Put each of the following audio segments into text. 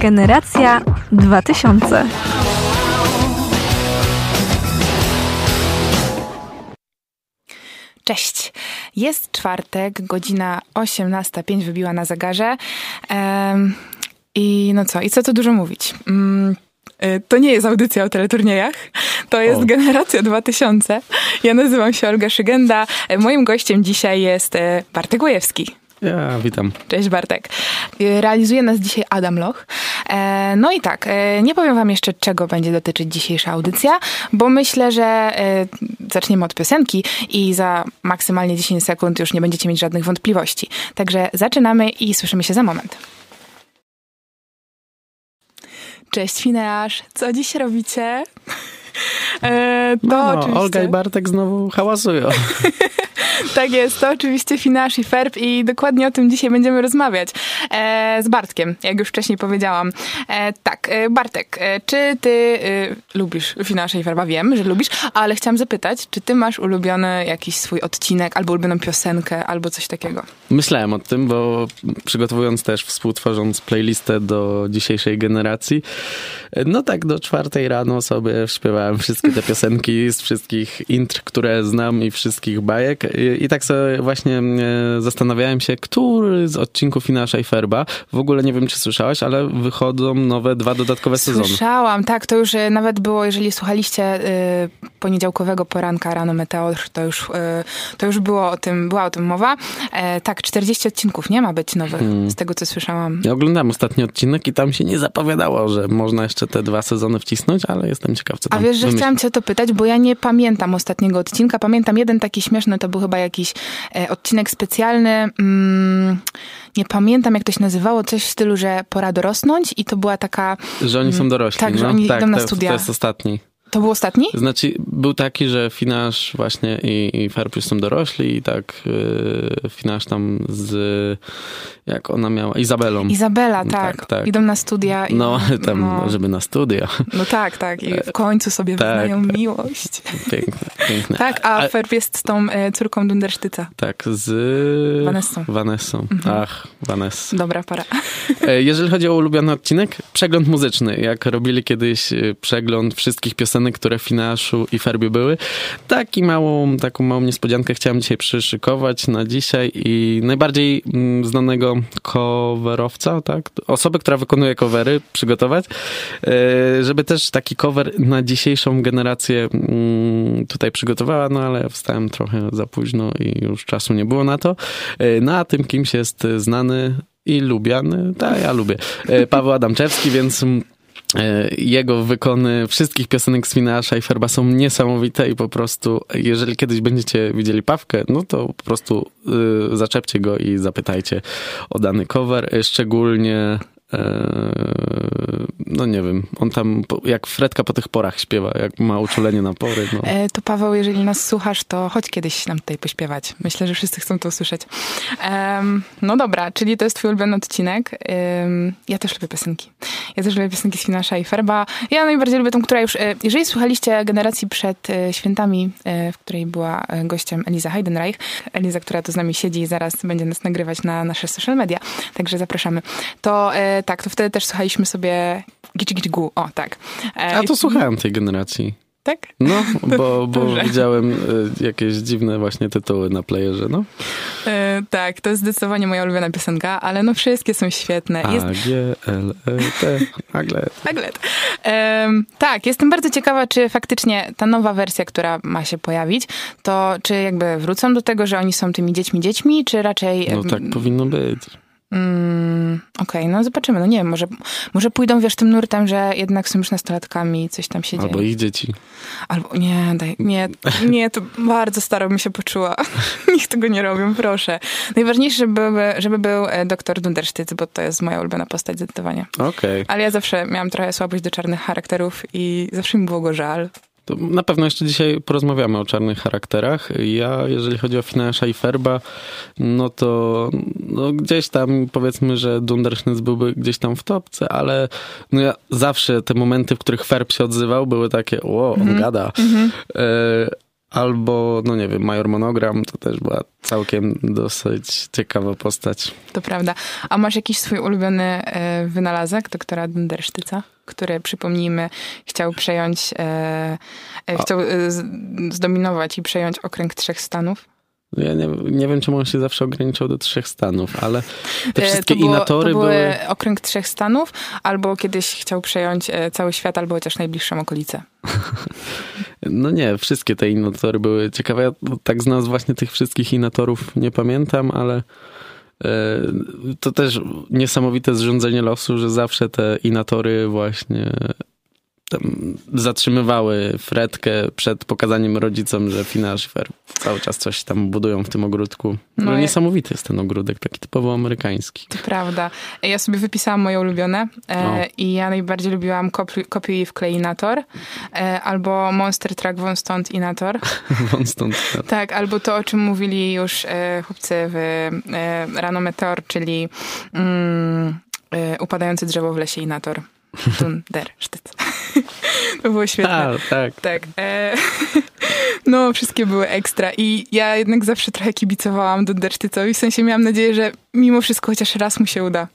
Generacja 2000. Cześć. Jest czwartek, godzina 18.05 wybiła na zegarze. Ehm, I no co, i co tu dużo mówić? Mm, y, to nie jest audycja o teleturniejach, to jest o. Generacja 2000. Ja nazywam się Olga Szygenda. Moim gościem dzisiaj jest e, Bartek Łojewski. Ja, witam. Cześć Bartek. Y, realizuje nas dzisiaj Adam Loch. E, no i tak, e, nie powiem wam jeszcze, czego będzie dotyczyć dzisiejsza audycja, bo myślę, że e, zaczniemy od piosenki i za maksymalnie 10 sekund już nie będziecie mieć żadnych wątpliwości. Także zaczynamy i słyszymy się za moment. Cześć Fineasz, co dziś robicie? E, to no. Olga i Bartek znowu hałasują. tak jest, to oczywiście Finasz i Ferb i dokładnie o tym dzisiaj będziemy rozmawiać e, z Bartkiem, jak już wcześniej powiedziałam. E, tak, e, Bartek, e, czy ty e, lubisz Finasza i Ferba? Wiem, że lubisz, ale chciałam zapytać, czy ty masz ulubiony jakiś swój odcinek, albo ulubioną piosenkę, albo coś takiego? Myślałem o tym, bo przygotowując też, współtworząc playlistę do dzisiejszej generacji, no tak do czwartej rano sobie śpiewałem wszystkie te piosenki z wszystkich intr, które znam i wszystkich bajek i, tak sobie właśnie e, zastanawiałem się, który z odcinków Inasza i Ferba, w ogóle nie wiem, czy słyszałaś, ale wychodzą nowe dwa dodatkowe sezony. Słyszałam, tak, to już e, nawet było, jeżeli słuchaliście y, poniedziałkowego poranka rano Meteor, to już, to już było o tym, była o tym mowa. E, tak, 40 odcinków nie ma być nowych, hmm. z tego co słyszałam. Ja oglądałem ostatni odcinek i tam się nie zapowiadało, że można jeszcze te dwa sezony wcisnąć, ale jestem ciekaw, co tam A wiesz, że wymyśli. chciałam cię o to pytać, bo ja nie pamiętam ostatniego odcinka. Pamiętam jeden taki śmieszny, to był chyba jakiś e, odcinek specjalny. Mm, nie pamiętam, jak to się nazywało, coś w stylu, że pora dorosnąć i to była taka... Że oni są mm, dorośli. Tak, no? że oni tak, idą na studia. To jest ostatni. To był ostatni? Znaczy, był taki, że Finasz właśnie i, i Ferb już są dorośli i tak yy, Finasz tam z, jak ona miała, Izabelą. Izabela, tak. tak, tak. Idą na studia. I, no, tam, no. żeby na studia. No tak, tak. I w końcu sobie tak, wyznają tak. miłość. Piękne, piękne. Tak, a, Ferb jest z tą e, córką Dundersztyca. Tak, z... Vanessą. Vanessą. Mhm. Ach, Vanessa. Dobra para. E, jeżeli chodzi o ulubiony odcinek, przegląd muzyczny. Jak robili kiedyś e, przegląd wszystkich piosenek które w Finaszu i Ferbie były. Taki małą, taką małą niespodziankę chciałem dzisiaj przyszykować na dzisiaj i najbardziej mm, znanego coverowca, tak? Osobę, która wykonuje covery, przygotować, e, żeby też taki cover na dzisiejszą generację mm, tutaj przygotowała, no ale wstałem trochę za późno i już czasu nie było na to. Na tym kimś jest znany i lubiany, tak, ja lubię, e, Paweł Adamczewski, więc jego wykony wszystkich piosenek z Finasza i Ferba są niesamowite i po prostu, jeżeli kiedyś będziecie widzieli Pawkę, no to po prostu y, zaczepcie go i zapytajcie o dany cover. E, szczególnie no nie wiem, on tam jak Fredka po tych porach śpiewa, jak ma uczulenie na pory. No. E, to Paweł, jeżeli nas słuchasz, to chodź kiedyś nam tutaj pośpiewać. Myślę, że wszyscy chcą to usłyszeć. no dobra, czyli to jest twój ulubiony odcinek. ja też lubię piosenki. Ja też lubię piosenki z Finasza i Ferba. Ja najbardziej lubię tą, która już, e, jeżeli słuchaliście generacji przed e, świętami, w której była gościem Eliza Heidenreich, Eliza, która tu z nami siedzi i zaraz będzie nas nagrywać na nasze social media, także zapraszamy, to tak, to wtedy też słuchaliśmy sobie Gici Gici Gu, o tak. E, A to słuchałem tej generacji. Tak? No, bo, bo widziałem e, jakieś dziwne właśnie tytuły na playerze, no. E, tak, to jest zdecydowanie moja ulubiona piosenka, ale no wszystkie są świetne. A, G, L, E, T, Aglet. Aglet. E, tak, jestem bardzo ciekawa, czy faktycznie ta nowa wersja, która ma się pojawić, to czy jakby wrócą do tego, że oni są tymi dziećmi dziećmi, czy raczej... No tak powinno być. Mm, Okej, okay, no zobaczymy. No nie wiem, może, może pójdą, wiesz, tym nurtem, że jednak są już nastolatkami, coś tam się Albo dzieje. Albo ich dzieci. Albo nie, daj, nie, nie, to bardzo staro mi się poczuła. Niech tego nie robią, proszę. Najważniejsze, żeby, żeby był e, doktor Dundersztyc, bo to jest moja ulubiona postać zdecydowanie. Okej. Okay. Ale ja zawsze miałam trochę słabość do czarnych charakterów i zawsze mi było go żal. To na pewno jeszcze dzisiaj porozmawiamy o czarnych charakterach. Ja, jeżeli chodzi o Finansza i Ferba, no to no gdzieś tam powiedzmy, że Dunderschnitz byłby gdzieś tam w topce, ale no ja zawsze te momenty, w których Ferb się odzywał, były takie, o, on mm -hmm. gada. Mm -hmm. Albo, no nie wiem, Major Monogram to też była całkiem dosyć ciekawa postać. To prawda. A masz jakiś swój ulubiony e, wynalazek doktora Dundersztyca, który, przypomnijmy, chciał przejąć, e, e, chciał e, zdominować i przejąć okręg trzech stanów? Ja nie, nie wiem, czemu on się zawsze ograniczał do trzech stanów, ale te E, wszystkie to było, inatory to były były... okręg trzech stanów, albo kiedyś chciał przejąć e, cały świat, albo chociaż najbliższą okolicę. No nie, wszystkie te inatory były ciekawe. Ja tak z nas właśnie tych wszystkich inatorów nie pamiętam, ale to też niesamowite zrządzenie losu, że zawsze te inatory właśnie zatrzymywały Fredkę przed pokazaniem rodzicom, że Fina Szyfer cały czas coś tam budują w tym ogródku. No, No niesamowity jest ten ogródek, taki typowo amerykański. To prawda. Ja sobie wypisałam moje ulubione e, i ja najbardziej lubiłam kopi- kopiuj w Kleinator e, albo Monster Truck Von Stąd Inator. Won stąd. Tak, albo to, o czym mówili już e, chłopcy w e, Rano Meteor, czyli mm, e, upadające drzewo w lesie Inator. Dunder, sztyc. to było świetne. A, tak. Tak. E, no, wszystkie były ekstra. I ja jednak zawsze trochę kibicowałam Dundersztycowi. W sensie miałam nadzieję, że mimo wszystko chociaż raz mu się uda.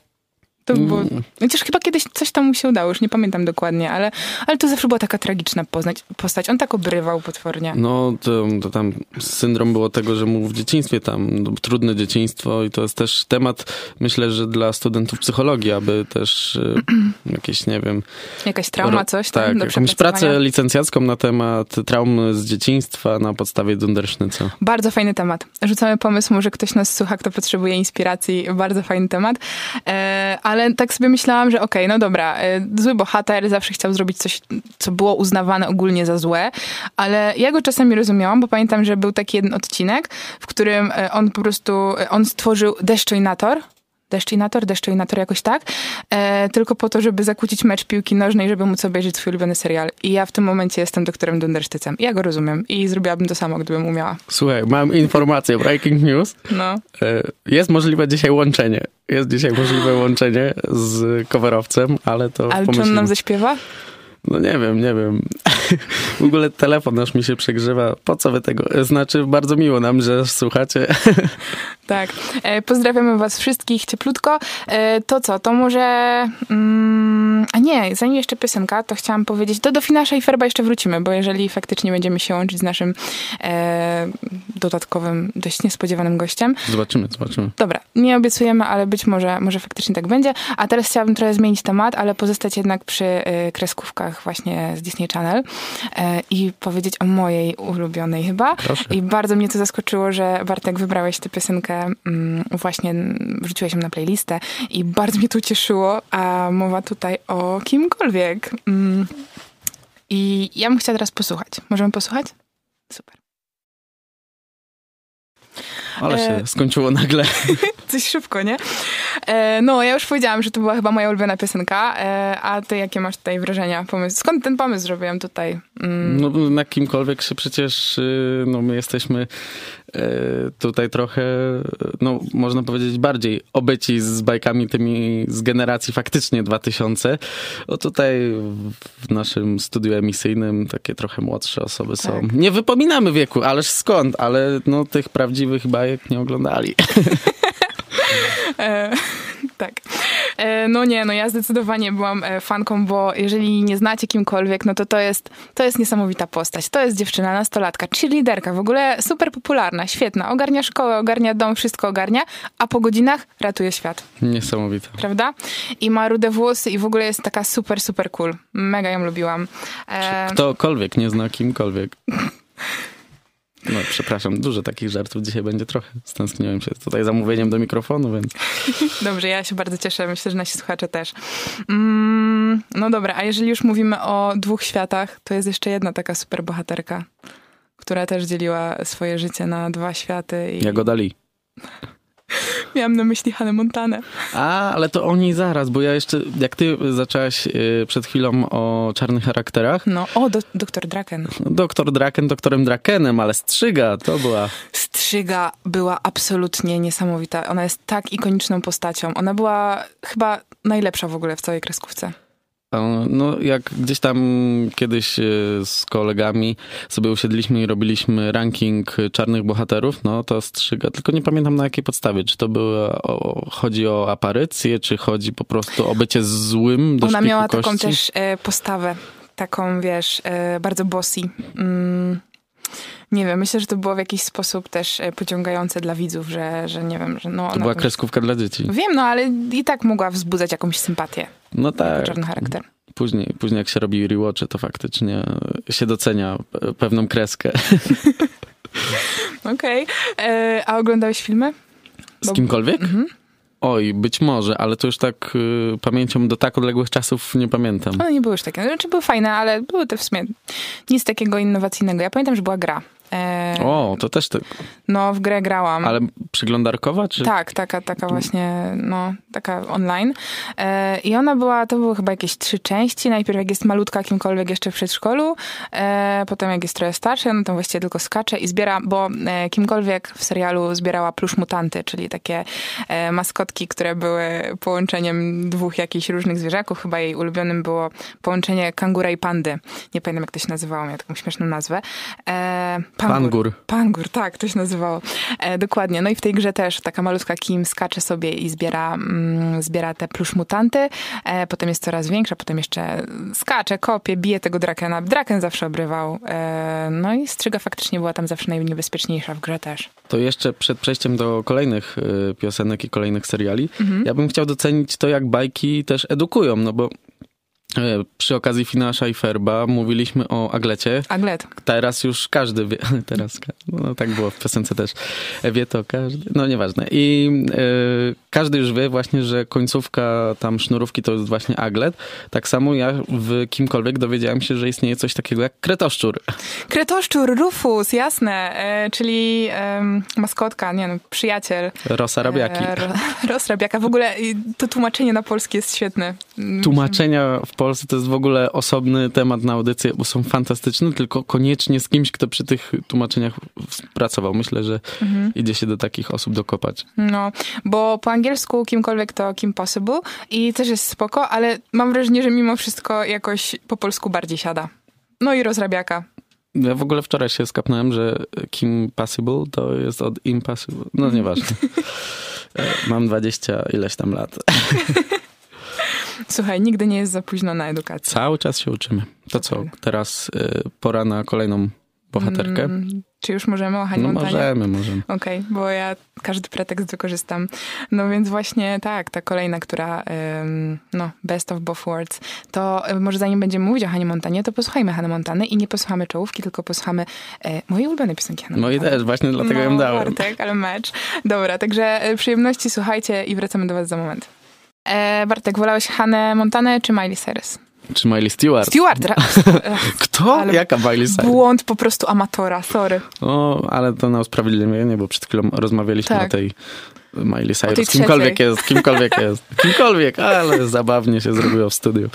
To było... Mm. Chociaż chyba kiedyś coś tam mu się udało, już nie pamiętam dokładnie, ale, ale to zawsze była taka tragiczna poznać, postać. On tak obrywał potwornie. No, to, to tam syndrom było tego, że mu w dzieciństwie tam no, trudne dzieciństwo i to jest też temat, myślę, że dla studentów psychologii, aby też y, jakieś, nie wiem... Jakaś trauma, coś tam Tak, do jakąś pracę licencjacką na temat traum z dzieciństwa na podstawie Dundersznyca. Bardzo fajny temat. Rzucamy pomysł, może ktoś nas słucha, kto potrzebuje inspiracji. Bardzo fajny temat. E, ale tak sobie myślałam, że okej, no dobra, e, zły bohater zawsze chciał zrobić coś, co było uznawane ogólnie za złe, ale ja go czasami rozumiałam, bo pamiętam, że był taki jeden odcinek, w którym e, on po prostu, e, on stworzył deszczoinator, Deszczynator, deszczynator jakoś tak, e, tylko po to, żeby zakłócić mecz piłki nożnej, żeby móc obejrzeć swój ulubiony serial. I ja w tym momencie jestem doktorem Dundersztycem. Ja go rozumiem i zrobiłabym to samo, gdybym umiała. Słuchaj, mam informację, breaking news. No. E, Jest możliwe dzisiaj łączenie. Jest dzisiaj możliwe łączenie z coverowcem, ale to Ale czy on pomyślimy. nam zaśpiewa? No nie wiem, nie wiem. W ogóle telefon nasz mi się przegrzewa. Po co wy tego? Znaczy, bardzo miło nam, że słuchacie. Tak. E, pozdrawiamy was wszystkich cieplutko. E, to co, to może... Mm, a nie, zanim jeszcze piosenka, to chciałam powiedzieć, do Finasza i Ferba jeszcze wrócimy, bo jeżeli faktycznie będziemy się łączyć z naszym e, dodatkowym, dość niespodziewanym gościem, Zobaczymy, zobaczymy. Dobra, nie obiecujemy, ale być może, może faktycznie tak będzie. A teraz chciałabym trochę zmienić temat, ale pozostać jednak przy y, kreskówkach właśnie z Disney Channel i powiedzieć o mojej ulubionej chyba. Proszę. I bardzo mnie to zaskoczyło, że Bartek wybrałeś tę piosenkę, mm, właśnie wrzuciłeś ją na playlistę i bardzo mnie to ucieszyło, a mowa tutaj o kimkolwiek. Mm. I ja bym chciała teraz posłuchać. Możemy posłuchać? Super. Ale się E, skończyło nagle. Coś szybko, nie? E, no, ja już powiedziałam, że to była chyba moja ulubiona piosenka. E, a ty jakie masz tutaj wrażenia? Pomysł? Skąd ten pomysł zrobiłem tutaj? Mm, No, na kimkolwiek się przecież, y, no my jesteśmy y, tutaj trochę, no można powiedzieć bardziej obyci z bajkami tymi z generacji faktycznie 2000. O tutaj w naszym studiu emisyjnym takie trochę młodsze osoby są. Tak. Nie wypominamy wieku, ależ skąd, ale no tych prawdziwych bajek nie oglądali. Tak. E, no nie, no ja zdecydowanie byłam e, fanką, bo jeżeli nie znacie kimkolwiek, no to to jest, to jest niesamowita postać. To jest dziewczyna, nastolatka, cheerleaderka, w ogóle super popularna, świetna. Ogarnia szkołę, ogarnia dom, wszystko ogarnia, a po godzinach ratuje świat. Niesamowite. prawda? I ma rude włosy i w ogóle jest taka super, super cool. Mega ją lubiłam. E, Ktokolwiek nie zna kimkolwiek. No, przepraszam, dużo takich żartów dzisiaj będzie trochę. Stęskniłem się tutaj zamówieniem do mikrofonu, więc dobrze, ja się bardzo cieszę. Myślę, że nasi słuchacze też. Mm, no dobra, a jeżeli już mówimy o dwóch światach, to jest jeszcze jedna taka super bohaterka, która też dzieliła swoje życie na dwa światy. I Jagoda Lee. Miałam na myśli Hannah Montanę. A, ale to o niej zaraz, bo ja jeszcze, jak ty zaczęłaś y, przed chwilą o czarnych charakterach, No, o, do, doktor Draken. doktor Draken doktorem Drakenem, ale Strzyga to była... Strzyga była absolutnie niesamowita. Ona jest tak ikoniczną postacią. Ona była chyba najlepsza w ogóle w całej kreskówce. E, no, jak gdzieś tam kiedyś e, z kolegami sobie usiedliśmy i robiliśmy ranking czarnych bohaterów, no to strzyga, tylko nie pamiętam na jakiej podstawie, czy to było, o, chodzi o aparycję, czy chodzi po prostu o bycie złym do Ona miała kości? taką też e, postawę, taką wiesz, bardzo bossy. Mm, nie wiem, myślę, że to było w jakiś sposób też e, pociągające dla widzów, że, że nie wiem, że no To była kreskówka dla dzieci. Wiem, no ale i tak mogła wzbudzać jakąś sympatię. No tak. czarny charakter. Później, później jak się robi rewatche, to faktycznie się docenia pe- pewną kreskę. Okej. E, A oglądałeś filmy? Z Bo- kimkolwiek? Mhm. Oj, być może, ale to już tak y, pamięcią do tak odległych czasów nie pamiętam. One nie były już takie, znaczy były fajne, ale były te w sumie nic takiego innowacyjnego. Ja pamiętam, że była gra. E, O, to też tak. No, w grę grałam. Ale przyglądarkowa, czy? Tak, taka, taka właśnie, no, taka online. E, I ona była, to były chyba jakieś trzy części. Najpierw jak jest malutka kimkolwiek jeszcze w przedszkolu, e, potem jak jest trochę starsza, no to właściwie tylko skacze i zbiera, bo e, kimkolwiek w serialu zbierała plusz mutanty, czyli takie e, maskotki, które były połączeniem dwóch jakichś różnych zwierzaków. Chyba jej ulubionym było połączenie kangura i pandy. Nie pamiętam jak to się nazywało, miała taką śmieszną nazwę. Pangur. Pangur, tak, to się nazywało. E, dokładnie. No i w tej grze też taka malutka Kim skacze sobie i zbiera, mm, zbiera te plusz mutanty. E, potem jest coraz większa, potem jeszcze skacze, kopie, bije tego drakena. Draken zawsze obrywał. E, no i strzyga faktycznie była tam zawsze najniebezpieczniejsza w grze też. To jeszcze przed przejściem do kolejnych y, piosenek i kolejnych seriali, Mhm. ja bym chciał docenić to, jak bajki też edukują, no bo przy okazji Finasza i Ferba mówiliśmy o Aglecie. Aglet. Teraz już każdy wie, teraz, no tak było w piosence też, wie to każdy, no nieważne. I y, każdy już wie właśnie, że końcówka tam sznurówki to jest właśnie aglet. Tak samo ja w kimkolwiek dowiedziałem się, że istnieje coś takiego jak kretoszczur. Kretoszczur, Rufus, jasne, e, czyli em, maskotka, nie no, przyjaciel. Rosa Rabiaki. E, ro, Rozrabiaka. W ogóle to tłumaczenie na polski jest świetne. Tłumaczenia w Polsce to jest w ogóle osobny temat na audycję, bo są fantastyczne, tylko koniecznie z kimś, kto przy tych tłumaczeniach pracował. Myślę, że Mhm. idzie się do takich osób dokopać. No, bo po angielsku kimkolwiek to Kim Possible i też jest spoko, ale mam wrażenie, że mimo wszystko jakoś po polsku bardziej siada. No i rozrabiaka. Ja w ogóle wczoraj się skapnąłem, że Kim Possible to jest od Impossible. No nieważne. E, Mam 20 ileś tam lat. Słuchaj, nigdy nie jest za późno na edukację. Cały czas się uczymy. To co, Okej. teraz y, pora na kolejną bohaterkę? Mm, czy już możemy o Hani No Montanie? możemy, możemy. Okej, bo ja każdy pretekst wykorzystam. No więc właśnie tak, ta kolejna, która, ym, no, best of both worlds, to y, może zanim będziemy mówić o Hanie Montanie, to posłuchajmy Hany Montany i nie posłuchamy czołówki, tylko posłuchamy e, mojej ulubionej piosenki Hany Montany. też, właśnie dlatego no, ją dałem. Bartek, ale mecz. Dobra, także y, przyjemności, słuchajcie i wracamy do was za moment. E, Bartek, wolałeś Hanę Montanę czy Miley Cyrus? Czy Miley Stewart? Stewart! Kto? Jaka Miley Cyrus? Błąd po prostu amatora, sorry. O, ale to na usprawiedliwienie, bo przed chwilą rozmawialiśmy Tak. o tej Miley Cyrus. Kimkolwiek jest, kimkolwiek jest. Kimkolwiek, ale zabawnie się zrobiło w studiu.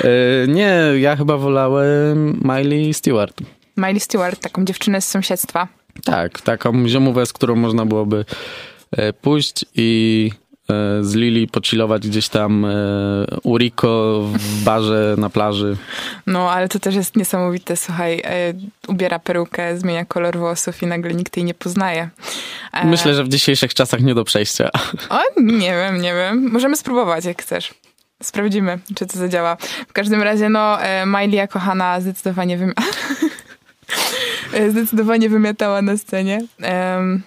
E, nie, ja chyba wolałem Miley Stewart. Miley Stewart, taką dziewczynę z sąsiedztwa. Tak, taką ziomówę, z którą można byłoby e, pójść i z Lili pochillować gdzieś tam e, u Rico w barze na plaży. No, ale to też jest niesamowite. Słuchaj, e, ubiera perukę, zmienia kolor włosów i nagle nikt jej nie poznaje. E, Myślę, że w dzisiejszych czasach nie do przejścia. O, nie wiem, nie wiem. Możemy spróbować, jak chcesz. Sprawdzimy, czy to zadziała. W każdym razie, no, e, Miley jako Hanna zdecydowanie, wymi- e, zdecydowanie wymiatała na scenie. Em,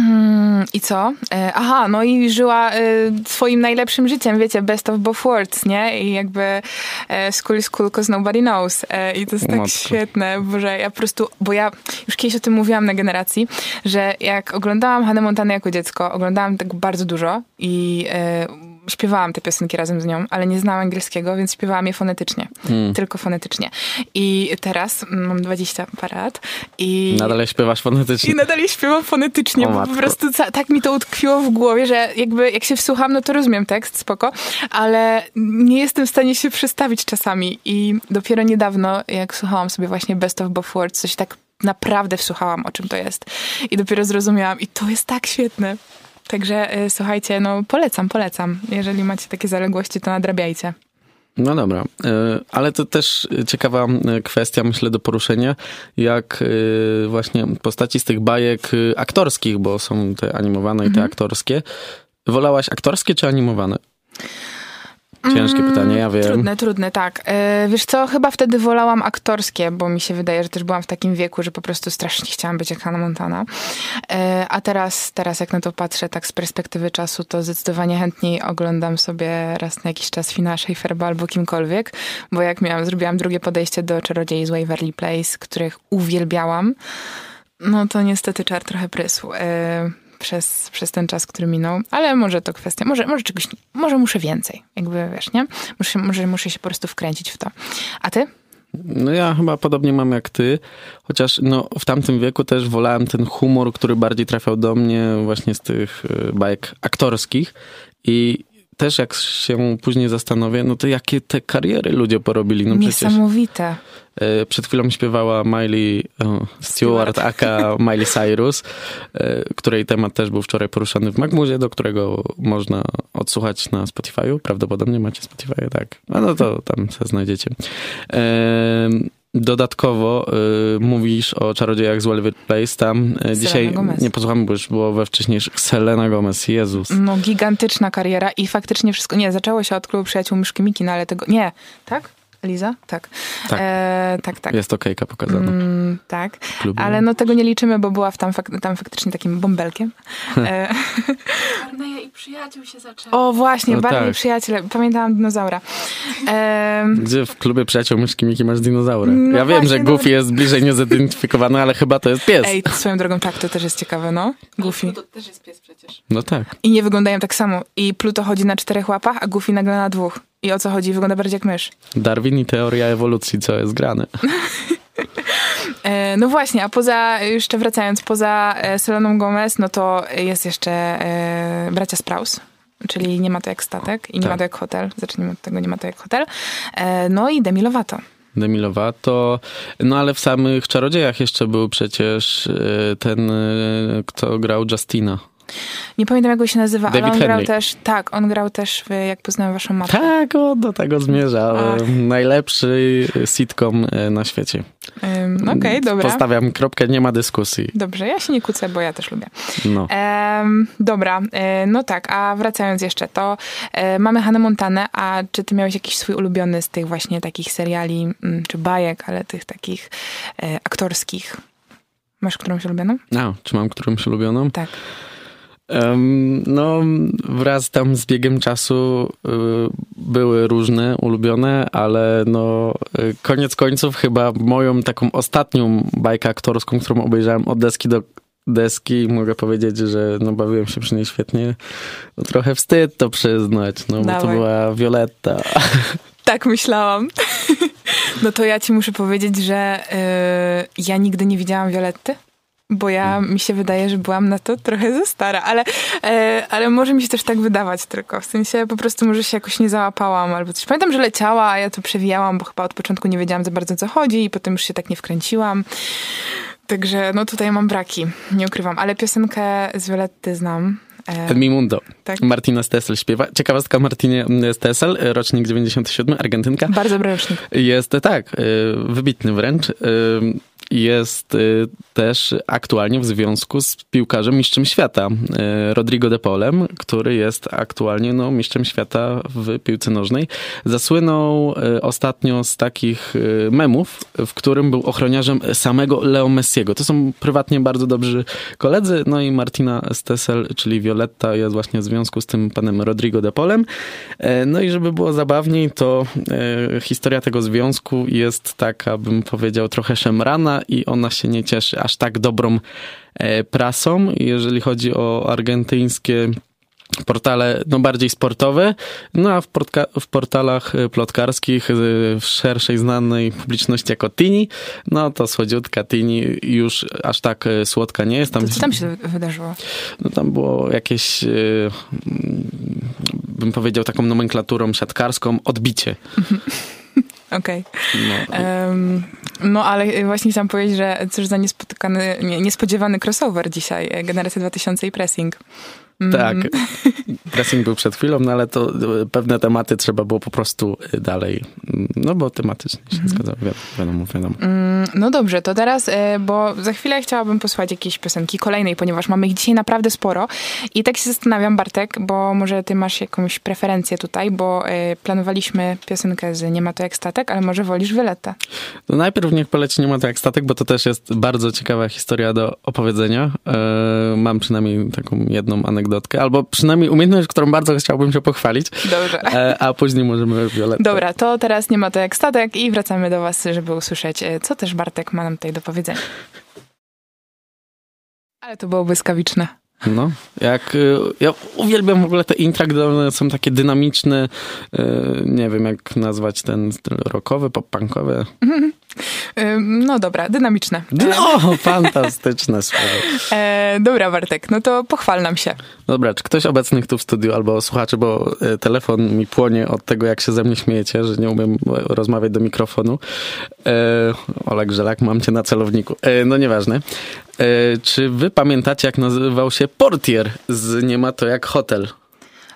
mm, I co? E, Aha, no i żyła e, swoim najlepszym życiem, wiecie, best of both worlds, nie? I jakby e, school is cool, cause nobody knows. I to jest tak Matko. świetne, Boże, ja po prostu, bo ja już kiedyś o tym mówiłam na generacji, że jak oglądałam Hannah Montana jako dziecko, oglądałam tego bardzo dużo i śpiewałam te piosenki razem z nią, ale nie znałam angielskiego, więc śpiewałam je fonetycznie. Hmm. Tylko fonetycznie. I teraz mm, mam 20 parę lat i... Nadal śpiewasz fonetycznie. I nadal je śpiewam fonetycznie, O bo po prostu tak mi to utkwiło w głowie, że jakby jak się wsłucham, no to rozumiem tekst, spoko, ale nie jestem w stanie się przestawić czasami i dopiero niedawno, jak słuchałam sobie właśnie Best of Both Worlds, coś tak naprawdę wsłuchałam, o czym to jest. I dopiero zrozumiałam i to jest tak świetne. Także y, słuchajcie, no polecam, polecam. Jeżeli macie takie zaległości, to nadrabiajcie. No dobra, e, ale to też ciekawa e, kwestia, myślę, do poruszenia, jak właśnie postaci z tych bajek aktorskich, bo są te animowane i te Mhm. aktorskie. Wolałaś aktorskie czy animowane? Ciężkie pytanie, ja wiem. Mm, Trudne, trudne, tak. E, wiesz co, chyba wtedy wolałam aktorskie, bo mi się wydaje, że też byłam w takim wieku, że po prostu strasznie chciałam być jak Hannah Montana. E, a teraz, teraz jak na to patrzę tak z perspektywy czasu, to zdecydowanie chętniej oglądam sobie raz na jakiś czas Finasza i Ferba albo kimkolwiek, bo jak miałam, zrobiłam drugie podejście do Czarodziei z Waverly Place, których uwielbiałam, no to niestety czar trochę prysł. E, przez, przez ten czas, który minął, ale może to kwestia, może, może czegoś, może muszę więcej, jakby wiesz, nie? Muszę, może muszę się po prostu wkręcić w to. A ty? No ja chyba podobnie mam jak ty, chociaż no, w tamtym wieku też wolałem ten humor, który bardziej trafiał do mnie właśnie z tych y, bajek aktorskich i też jak się później zastanowię, no to jakie te kariery ludzie porobili, no przecież Niesamowite. y, przed chwilą śpiewała Miley Stewart, aka Miley Cyrus, y, której temat też był wczoraj poruszany w Magmuzie, do którego można odsłuchać na Spotify'u, prawdopodobnie macie Spotify, tak, a no to tam se znajdziecie. Dodatkowo y, mówisz o czarodziejach z Welvet Place. Tam y, dzisiaj Gomez. nie posłuchamy, bo już było we wcześniejszych. Selena Gomez, Jezus. No gigantyczna kariera i faktycznie wszystko, nie, zaczęło się od klubu przyjaciół Myszki Miki, no ale tego, nie, tak? Eliza? Tak. Tak. E, tak, tak. Jest okejka pokazana. Mm, tak, ale no tego nie liczymy, bo była w tam, fak- tam faktycznie takim bąbelkiem. E, i przyjaciół się zaczęło. o właśnie, No bardziej tak. przyjaciele, pamiętałam dinozaura. E, Gdzie w klubie przyjaciół myszki Miki masz dinozaura? No ja wiem, że no- Goofy jest bliżej niezidentyfikowany, ale chyba to jest pies. ej, swoją drogą tak, to też jest ciekawe, no. Goofy. To też jest pies przecież. No tak. I nie wyglądają tak samo. I Pluto chodzi na czterech łapach, a Goofy nagle na dwóch. I o co chodzi? Wygląda bardziej jak mysz. Darwin i teoria ewolucji, co jest grane. E, no właśnie, a poza, jeszcze wracając, poza e, Seleną Gomez, no to jest jeszcze e, bracia Sprouse. Czyli nie ma to jak statek i nie Tak. ma to jak hotel. Zacznijmy od tego, nie ma to jak hotel. No i Demi Lovato. Demi Lovato. No ale w samych Czarodziejach jeszcze był przecież ten, kto grał Justina. Nie pamiętam jak go się nazywa, ale David on grał Henley. też, tak, on grał też w Jak poznałem waszą matkę. Tak, o, do tego zmierza. Ach. Najlepszy sitcom y, na świecie. No Okej, dobra. Postawiam kropkę, nie ma dyskusji. Dobrze, ja się nie kłócę, bo ja też lubię. No. Em, dobra, e, no tak, a wracając jeszcze, to e, mamy Hannah Montanę, a czy ty miałeś jakiś swój ulubiony z tych właśnie takich seriali, mm, czy bajek, ale tych takich e, aktorskich? Masz którąś ulubioną? A, czy mam którąś ulubioną? Tak. No, wraz tam z biegiem czasu y, były różne ulubione, ale no, y, koniec końców chyba moją taką ostatnią bajkę aktorską, którą obejrzałem od deski do deski, mogę powiedzieć, że no, bawiłem się przy niej świetnie. No, trochę wstyd to przyznać, no bo to była Violetta. Tak myślałam. No to ja ci muszę powiedzieć, że e, ja nigdy nie widziałam Violetty. Bo ja, mi się wydaje, że byłam na to trochę za stara, ale, e, ale może mi się też tak wydawać tylko. W sensie po prostu może się jakoś nie załapałam albo coś. Pamiętam, że leciała, a ja to przewijałam, bo chyba od początku nie wiedziałam za bardzo co chodzi i potem już się tak nie wkręciłam. Także no tutaj mam braki, nie ukrywam. Ale piosenkę z Violetty znam. E, Mi Mundo. tak. Martina Stessel śpiewa. Ciekawostka Martinie Stessel, rocznik 97, Argentynka. Bardzo dobry rocznik. Jest tak, y, wybitny wręcz. Jest y, też aktualnie w związku z piłkarzem mistrzem świata, y, Rodrigo de Polem, który jest aktualnie no, mistrzem świata w piłce nożnej. Zasłynął y, ostatnio z takich memów, w którym był ochroniarzem samego Leo Messiego. To są prywatnie bardzo dobrzy koledzy, no i Martina Stessel, czyli Violetta jest właśnie w związku z tym panem Rodrigo de Polem. No i żeby było zabawniej, to historia tego związku jest taka, bym powiedział, trochę szemrana i ona się nie cieszy aż tak dobrą e, prasą, jeżeli chodzi o argentyńskie portale no bardziej sportowe, no a w, w portalach e, plotkarskich e, w szerszej znanej publiczności jako Tini, no to słodziutka Tini już aż tak słodka nie jest. To co tam się wydarzyło? No tam było jakieś, bym powiedział taką nomenklaturą siatkarską, odbicie. Okej. No. Em, no ale właśnie chciałam powiedzieć, że cóż za niespotykany, nie, niespodziewany crossover dzisiaj, e, Generacja 2000 i Pressing. Tak. Pressing był przed chwilą, no ale to e, pewne tematy trzeba było po prostu e, dalej, mm, no bo tematycznie się zgadzało, wiadomo, wiadomo. wiadomo. Mm, No dobrze, to teraz, e, bo za chwilę chciałabym posłuchać jakiejś piosenki kolejnej, ponieważ mamy ich dzisiaj naprawdę sporo. I tak się zastanawiam, Bartek, bo może ty masz jakąś preferencję tutaj, bo planowaliśmy piosenkę z Nie ma to jak statek, ale może wolisz Violetę. No najpierw niech poleci nie ma to jak statek, bo to też jest bardzo ciekawa historia do opowiedzenia. Mam przynajmniej taką jedną anegdotkę, albo przynajmniej umiejętność, którą bardzo chciałbym się pochwalić, Dobrze. e, a później możemy Violetę. Dobra, to teraz Nie ma to jak statek i wracamy do was, żeby usłyszeć, e, co też Bartek ma nam tutaj do powiedzenia. Ale to było błyskawiczne. No, jak y, ja uwielbiam w ogóle te intra, gdy one są takie dynamiczne, y, nie wiem jak nazwać ten styl rockowy, pop-punkowy. Ym, No dobra, dynamiczne. No, fantastyczne słowo. E, dobra, Bartek, no to pochwal nam się. Dobra, czy ktoś obecnych tu w studiu albo słuchaczy, bo y, telefon mi płonie od tego, jak się ze mnie śmiejecie, że nie umiem y, rozmawiać do mikrofonu. E, Oleg Żelak, mam cię na celowniku. E, no nieważne. E, czy wy pamiętacie, jak nazywał się portier z Nie ma to jak hotel?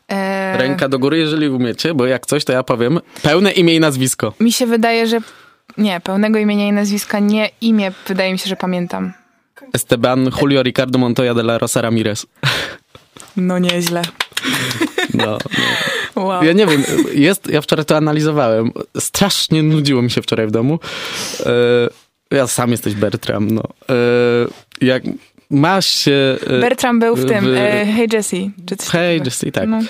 E, Ręka do góry, jeżeli umiecie, bo jak coś, to ja powiem pełne imię i nazwisko. Mi się wydaje, że nie, pełnego imienia i nazwiska nie imię, wydaje mi się, że pamiętam. Esteban Julio Ricardo Montoya de la Rosa Ramirez. No nieźle. No, Wow. Ja nie wiem, jest, ja wczoraj to analizowałem. Strasznie nudziło mi się wczoraj w domu. E, ja sam jesteś Bertram, no. Jak masz się... e, Bertram był w tym, w- e, Hey Jessie. Czy coś Hej, takiego. Jesse, tak. No.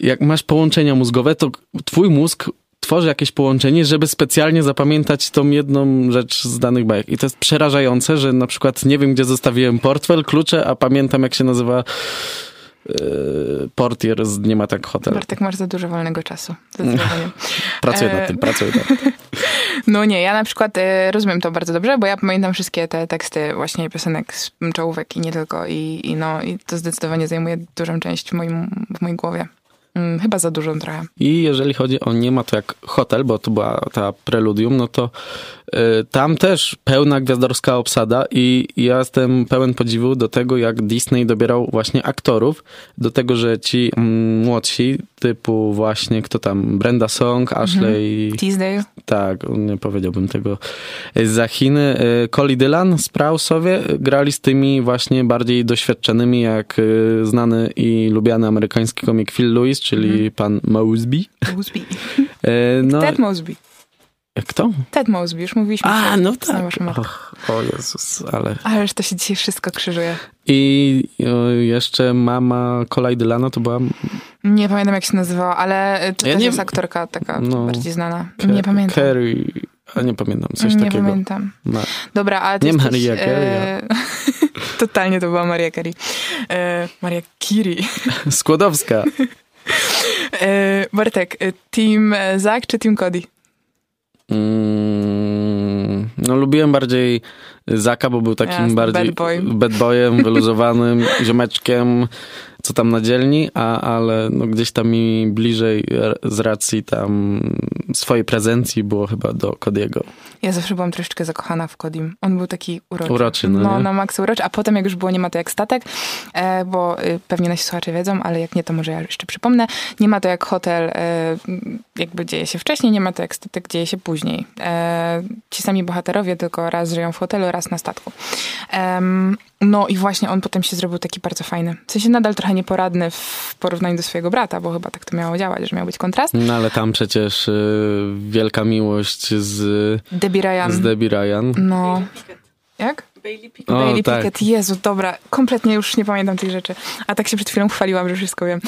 Jak masz połączenia mózgowe, to twój mózg tworzy jakieś połączenie, żeby specjalnie zapamiętać tą jedną rzecz z danych bajek. I to jest przerażające, że na przykład nie wiem, gdzie zostawiłem portfel, klucze, a pamiętam, jak się nazywa e, portier z Nie ma tak hotel. Bartek, masz za dużo wolnego czasu. Pracuję E, nad tym, pracuję nad tym. No nie, ja na przykład e, rozumiem to bardzo dobrze, bo ja pamiętam wszystkie te teksty właśnie piosenek z czołówek i nie tylko. I, i, no, i to zdecydowanie zajmuje dużą część w, moim, w mojej głowie. Mm, chyba za dużą trochę. I jeżeli chodzi o Nie ma to jak hotel, bo to była ta preludium, no to y, tam też pełna gwiazdorska obsada i ja jestem pełen podziwu do tego, jak Disney dobierał właśnie aktorów, do tego, że ci mm, młodsi, typu właśnie, kto tam, Brenda Song, Ashley, Teasdale. tak, nie powiedziałbym tego, za Chiny, y, Coli Dylan, Sprousowie y, grali z tymi właśnie bardziej doświadczonymi, jak y, znany i lubiany amerykański komik Phil Lewis, czyli pan Mosby. Mosby. E, No, Ted Mosby. kto? Ted Mosby, już mówiliśmy. A, no tak. Och, o Jezus, ale... Ależ to się dzisiaj wszystko krzyżuje. I o, jeszcze mama Kolaj Dylana to była... Nie pamiętam jak się nazywała, ale e, to Ja też nie- jest aktorka taka No. bardziej znana. Ke- nie pamiętam. Carrie, a nie pamiętam, coś nie takiego. pamiętam. No. Dobra, ale Nie Maria Carey, e, Totalnie to była Maria Carey. E, Maria Curie. Skłodowska. E, Bartek, e, team e, Zach czy team Cody? Mm, no lubiłem bardziej Zaka, bo był takim Jasne, bardziej bad boy. bad boyem, wyluzowanym ziomeczkiem, co tam na dzielni, a, ale no gdzieś tam mi bliżej z racji tam swojej prezencji było chyba do Cody'ego. Ja zawsze byłam troszeczkę zakochana w Codim. On był taki uroczy. Uroczy, no No, na maksa uroczy. A potem jak już było Nie ma to jak statek, e, bo e, pewnie nasi słuchacze wiedzą, ale jak nie, to może ja jeszcze przypomnę. Nie ma to jak hotel, e, jakby dzieje się wcześniej, nie ma to jak statek, dzieje się później. E, ci sami bohaterowie tylko raz żyją w hotelu, raz na statku. No i właśnie on potem się zrobił taki bardzo fajny. W sensie nadal trochę nieporadny w porównaniu do swojego brata, bo chyba tak to miało działać, że miał być kontrast. No ale tam przecież y, wielka miłość z, Debbie Ryan. z Debbie Ryan. No. Bailey Pickett. Jak? Bailey Pickett. O, Bailey tak. Pickett, Jezu, dobra, kompletnie już nie pamiętam tych rzeczy. A tak się przed chwilą chwaliłam, że wszystko wiem.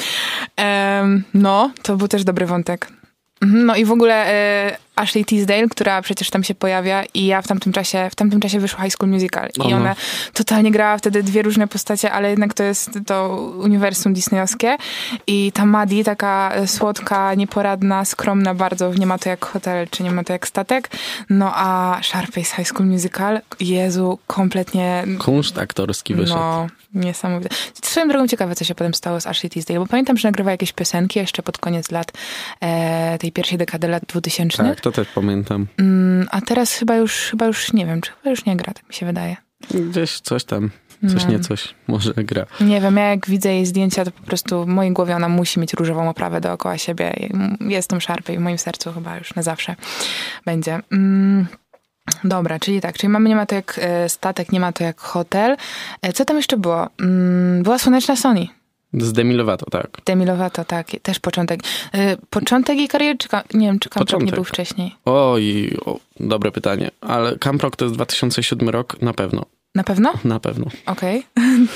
Em, no, to był też dobry wątek. Mhm, No i w ogóle e, Ashley Tisdale, która przecież tam się pojawia i ja w tamtym czasie, w tamtym czasie wyszła High School Musical i ona totalnie grała wtedy dwie różne postacie, ale jednak to jest to uniwersum disneyowskie i ta Maddie, taka słodka, nieporadna, skromna bardzo, nie ma to jak hotel, czy nie ma to jak statek, no a Sharpay z High School Musical, Jezu, kompletnie Kunszt aktorski wyszedł. no, niesamowite. Swoją drogą ciekawe, co się potem stało z Ashley Tisdale, bo pamiętam, że nagrywała jakieś piosenki jeszcze pod koniec lat, e, tej pierwszej dekady lat 2000. Tak, to też pamiętam. Mm, a teraz chyba już, chyba już nie wiem, czy chyba już nie gra, tak mi się wydaje. Gdzieś coś tam. coś No. nie coś, może gra. Nie wiem, ja jak widzę jej zdjęcia, to po prostu w mojej głowie ona musi mieć różową oprawę dookoła siebie. Jest tą szarpę i w moim sercu chyba już na zawsze będzie. Mm. Dobra, czyli tak, czyli mamy nie ma to jak e, statek, nie ma to jak hotel. E, Co tam jeszcze było? Mm, Była Słoneczna Sony. Z Demi Lovato, tak. Demi Lovato, tak, też początek. E, Początek jej kariery, czy nie wiem, czy Camp Rock nie był wcześniej? Oj, o, dobre pytanie. Ale Camp Rock to jest 2007 rok? Na pewno. Na pewno? Na pewno. Okej,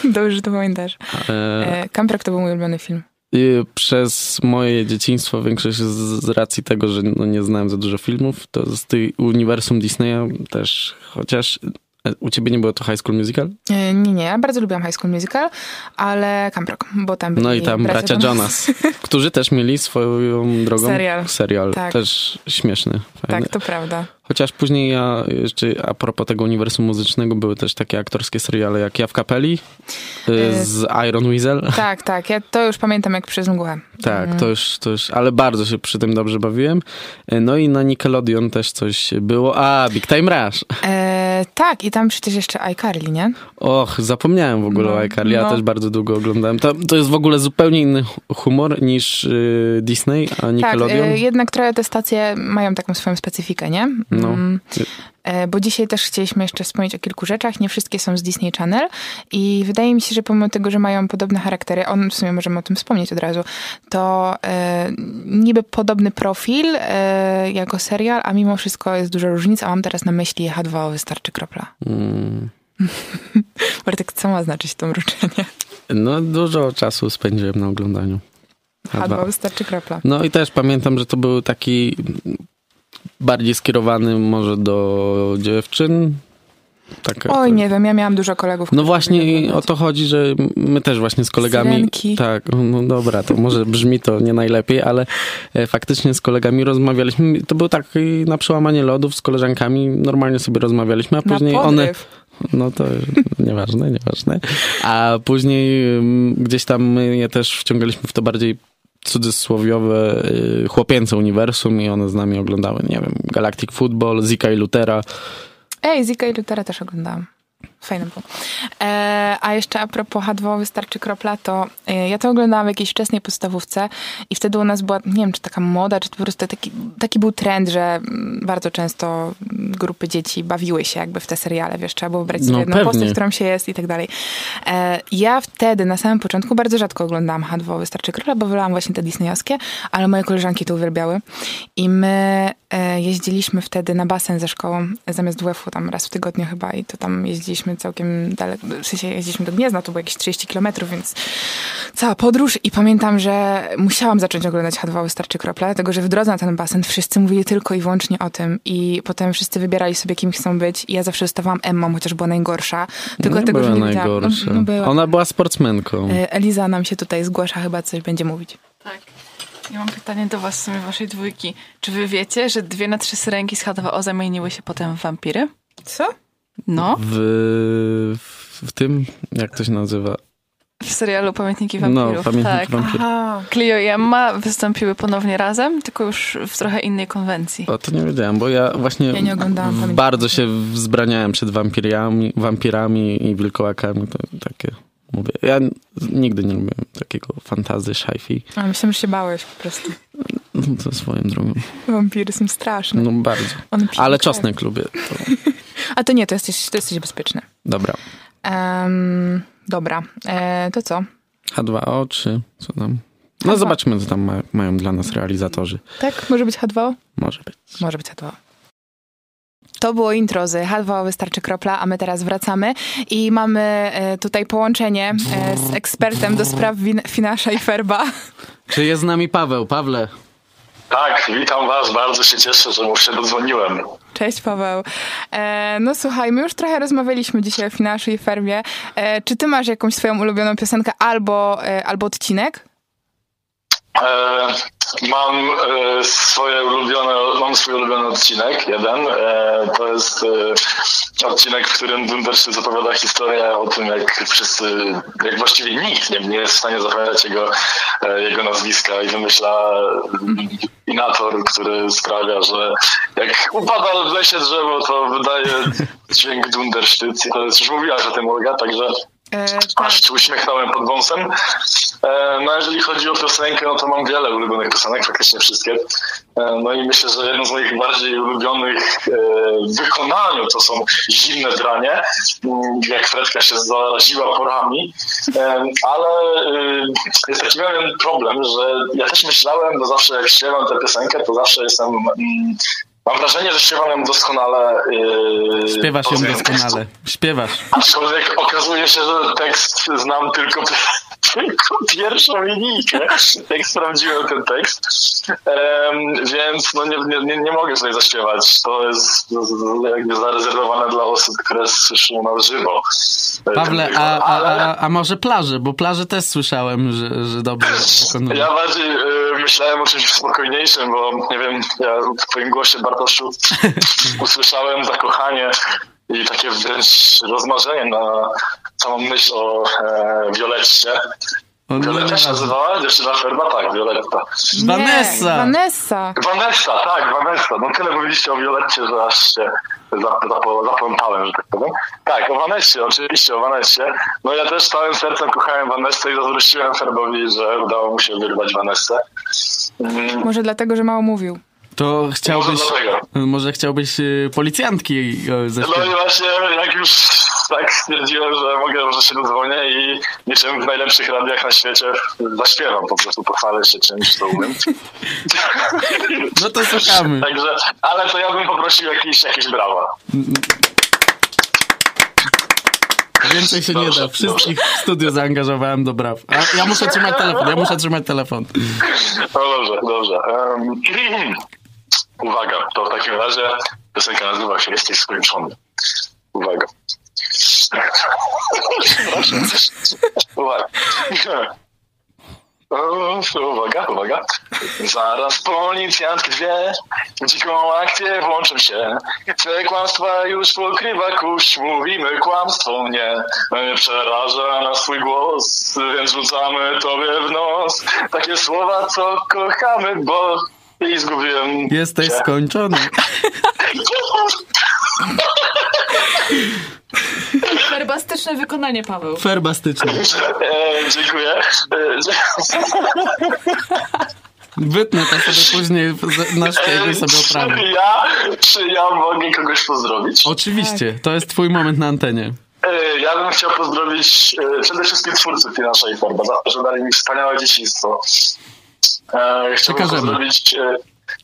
dobrze, że to pamiętasz. E, E, Camp Rock to był mój ulubiony film. i przez moje dzieciństwo, większość z, z racji tego, że no, nie znałem za dużo filmów, to z tej uniwersum Disneya też, chociaż e, u ciebie nie było to High School Musical? E, Nie, nie, ja bardzo lubiłam High School Musical, ale Camp Rock, bo tam byli No i tam bracia Jonas, którzy też mieli swoją drogą Serial. serial. Tak. Też śmieszny, fajny. Tak, to prawda. Chociaż później ja jeszcze a propos tego uniwersum muzycznego były też takie aktorskie seriale jak Ja w kapeli y, Y, z Iron Weasel. Tak, tak, ja to już pamiętam jak przez mgłę. Tak, to już, to już, ale bardzo się przy tym dobrze bawiłem. Y, No i na Nickelodeon też coś było. A, Big Time Rush. E, tak, i tam przecież jeszcze iCarly, nie? Och, zapomniałem w ogóle No, o iCarly, ja no. też bardzo długo oglądałem. To, to jest w ogóle zupełnie inny humor niż y, Disney, a Tak, Nickelodeon. e, jednak trochę te stacje mają taką swoją specyfikę, nie? No. Mm, Bo dzisiaj też chcieliśmy jeszcze wspomnieć o kilku rzeczach. Nie wszystkie są z Disney Channel i wydaje mi się, że pomimo tego, że mają podobne charaktery, on w sumie możemy o tym wspomnieć od razu, to e, niby podobny profil e, jako serial, a mimo wszystko jest duża różnica. A mam teraz na myśli H2O Wystarczy Kropla. Mm. Bartek, co ma znaczyć to mruczenie? No, dużo czasu spędziłem na oglądaniu. H2O Wystarczy Kropla. No i też pamiętam, że to był taki bardziej skierowany może do dziewczyn. Tak, Oj, nie wiem, ja miałam dużo kolegów. No właśnie o to chodzi, że my też właśnie z kolegami. Syrenki. Tak, no dobra, to może brzmi to nie najlepiej, ale e, faktycznie z kolegami rozmawialiśmy. To był taki na przełamanie lodów z koleżankami, normalnie sobie rozmawialiśmy, a Na później one. podryw. No to nieważne, nieważne. A później mm, gdzieś tam my je też wciągaliśmy w to bardziej cudzysłowiowe y, chłopięce uniwersum i one z nami oglądały, nie wiem, Galactic Football, Zika i Lutera. Ej, Zika i Lutera też oglądałam. Fajny był. E, a jeszcze a propos H2 Wystarczy Kropla, to e, ja to oglądałam w jakiejś wczesnej podstawówce i wtedy u nas była, nie wiem, czy taka moda, czy po prostu taki, taki był trend, że mm, bardzo często grupy dzieci bawiły się jakby w te seriale, wiesz, trzeba było brać sobie No, jedną pewnie. postać, którą się jest i tak dalej. E, ja wtedy na samym początku bardzo rzadko oglądałam H2 Wystarczy Kropla, bo wolałam właśnie te disneyowskie, ale moje koleżanki to uwielbiały i my jeździliśmy wtedy na basen ze szkołą, zamiast WF-u tam raz w tygodniu chyba i to tam jeździliśmy całkiem daleko, w sensie jeździliśmy do Gniezna, to było jakieś 30 kilometrów, więc cała podróż i pamiętam, że musiałam zacząć oglądać H2 Wystarczy Kropla, dlatego że w drodze na ten basen wszyscy mówili tylko i wyłącznie o tym i potem wszyscy wybierali sobie kim chcą być i ja zawsze zostawałam Emmą, chociaż była najgorsza. Tylko nie dlatego, była że nie najgorsza. No, no była. Ona była sportsmenką. E, Eliza nam się tutaj zgłasza, chyba coś będzie mówić. Tak. Ja mam pytanie do was, w sumie waszej dwójki. Czy wy wiecie, że dwie na trzy syrenki z H2O zamieniły się potem w wampiry? Co? No, W, w tym, jak to się nazywa? w serialu Pamiętniki Wampirów. No, Pamiętniki tak. Wampirów. Aha. Clio i Emma wystąpiły ponownie razem, tylko już w trochę innej konwencji. O, to nie wiedziałem, bo ja właśnie Ja nie oglądałam w- Pamiętników bardzo się wzbraniałem przed wampirami, wampirami i wilkołakami. To takie, mówię, ja nigdy nie lubiłem takiego fantazy, sci-fi. A myślałem, że się bałeś po prostu. No, to swoją drogą. Wampiry są straszne. No bardzo. Ale krew. czosnek lubię. To, A to nie, to jesteś, to jesteś bezpieczny. dobra. Em, dobra, e, to co? H2O czy co tam? No H2O. zobaczmy, co tam ma, mają dla nas realizatorzy. Tak? Może być H2O? Może być. Może być H2O. To było intro z H2O Wystarczy Kropla, a my teraz wracamy i mamy e, tutaj połączenie e, z ekspertem do spraw win- Finasza i Ferba. Czy jest z nami Paweł? Pawle. Tak, witam Was, bardzo się cieszę, że mu się dodzwoniłem. Cześć Paweł. E, no słuchaj, my już trochę rozmawialiśmy dzisiaj o Finaszu i Ferbie. E, czy ty masz jakąś swoją ulubioną piosenkę albo, e, albo odcinek? E, mam e, swoje ulubione, mam swój ulubiony odcinek, jeden. E, to jest odcinek, w którym Dunderszy zapowiada historię o tym, jak wszyscy, jak właściwie nikt nie, nie jest w stanie zapamiętać jego, jego nazwiska i wymyśla inator, który sprawia, że jak upada w lesie drzewo, to wydaje dźwięk Dundersztyc. To jest, już mówiłaś o tym, Olga, także. Aż się uśmiechnąłem pod wąsem. E, no jeżeli chodzi o piosenkę, no to mam wiele ulubionych piosenek, faktycznie wszystkie. E, no i myślę, że jedną z moich bardziej ulubionych e, w wykonaniu to są Zimne Dranie, mm, jak Fredka się zaraziła porami. E, ale e, jest taki pewien problem, że ja też myślałem, bo zawsze jak śpiewam tę piosenkę, to zawsze jestem... Mam wrażenie, że śpiewam ją doskonale. Yy, Śpiewasz ją doskonale. Śpiewasz. Aczkolwiek okazuje się, że tekst znam tylko, tylko pierwszą linijkę, jak sprawdziłem ten tekst. Em, więc no nie, nie, nie, mogę sobie zaśpiewać. To jest jakby zarezerwowane dla osób, które słyszą na żywo. Pawle, a, a, a, a może plaże? Bo plaże też słyszałem, że, że dobrze wykonują. ja bardziej e, myślałem o czymś spokojniejszym, bo nie wiem, ja w twoim głosie, Bartoszu, usłyszałem zakochanie i takie wręcz rozmarzenie na samą myśl o e, Violetcie. O, nie, Violetta się nazywała? Dziewczyna Ferba? Tak, Violetta. Nie, Vanessa. Vanessa. Vanessa, tak, Vanessa. No tyle mówiliście o Violetcie, że aż się zap- zaplątałem, że tak powiem. Tak, o Vanessie, oczywiście o Vanessie. No ja też całym sercem kochałem Vanessę i zazdrościłem Ferbowi, że udało mu się wyrwać Vanessę. Mm, Może dlatego, że mało mówił. To chciałbyś, Może dlatego. może chciałbyś y, policjantki y, No i zaśpiewać. właśnie jak już tak stwierdziłem, że mogę, że się dozwonię i niczym w najlepszych radiach na świecie zaśpiewam, po prostu pochwalę się czymś, co umiem. No to słuchamy. Także, ale to ja bym poprosił jakieś, jakieś brawa. Więcej się nie da. Wszystkich w studiu zaangażowałem do braw. A ja muszę trzymać telefon, ja muszę trzymać telefon. No dobrze, dobrze. Um, uwaga, to w takim razie piosenka nazywa się Jesteś skończony. Uwaga. Uwaga. Uwaga, uwaga. Zaraz policjantki dwie dziką akcję włączą się. Twe kłamstwa już pokrywa kuś, mówimy kłamstwo nie. Przeraża nas twój głos, więc rzucamy tobie w nos. Takie słowa, co kochamy, bo i zgubiłem Jesteś cię. skończony. Ferbastyczne wykonanie, Paweł. Ferbastyczny. E, dziękuję. Wytnę to sobie później, naszkieruj sobie czy oprawę. ja, czy ja mogę kogoś pozdrowić? Oczywiście, to jest twój moment na antenie. E, Ja bym chciał pozdrowić e, przede wszystkim twórców to, że dali mi wspaniałe dzieciństwo. E, Chciałbym Przekażemy. pozdrowić, e,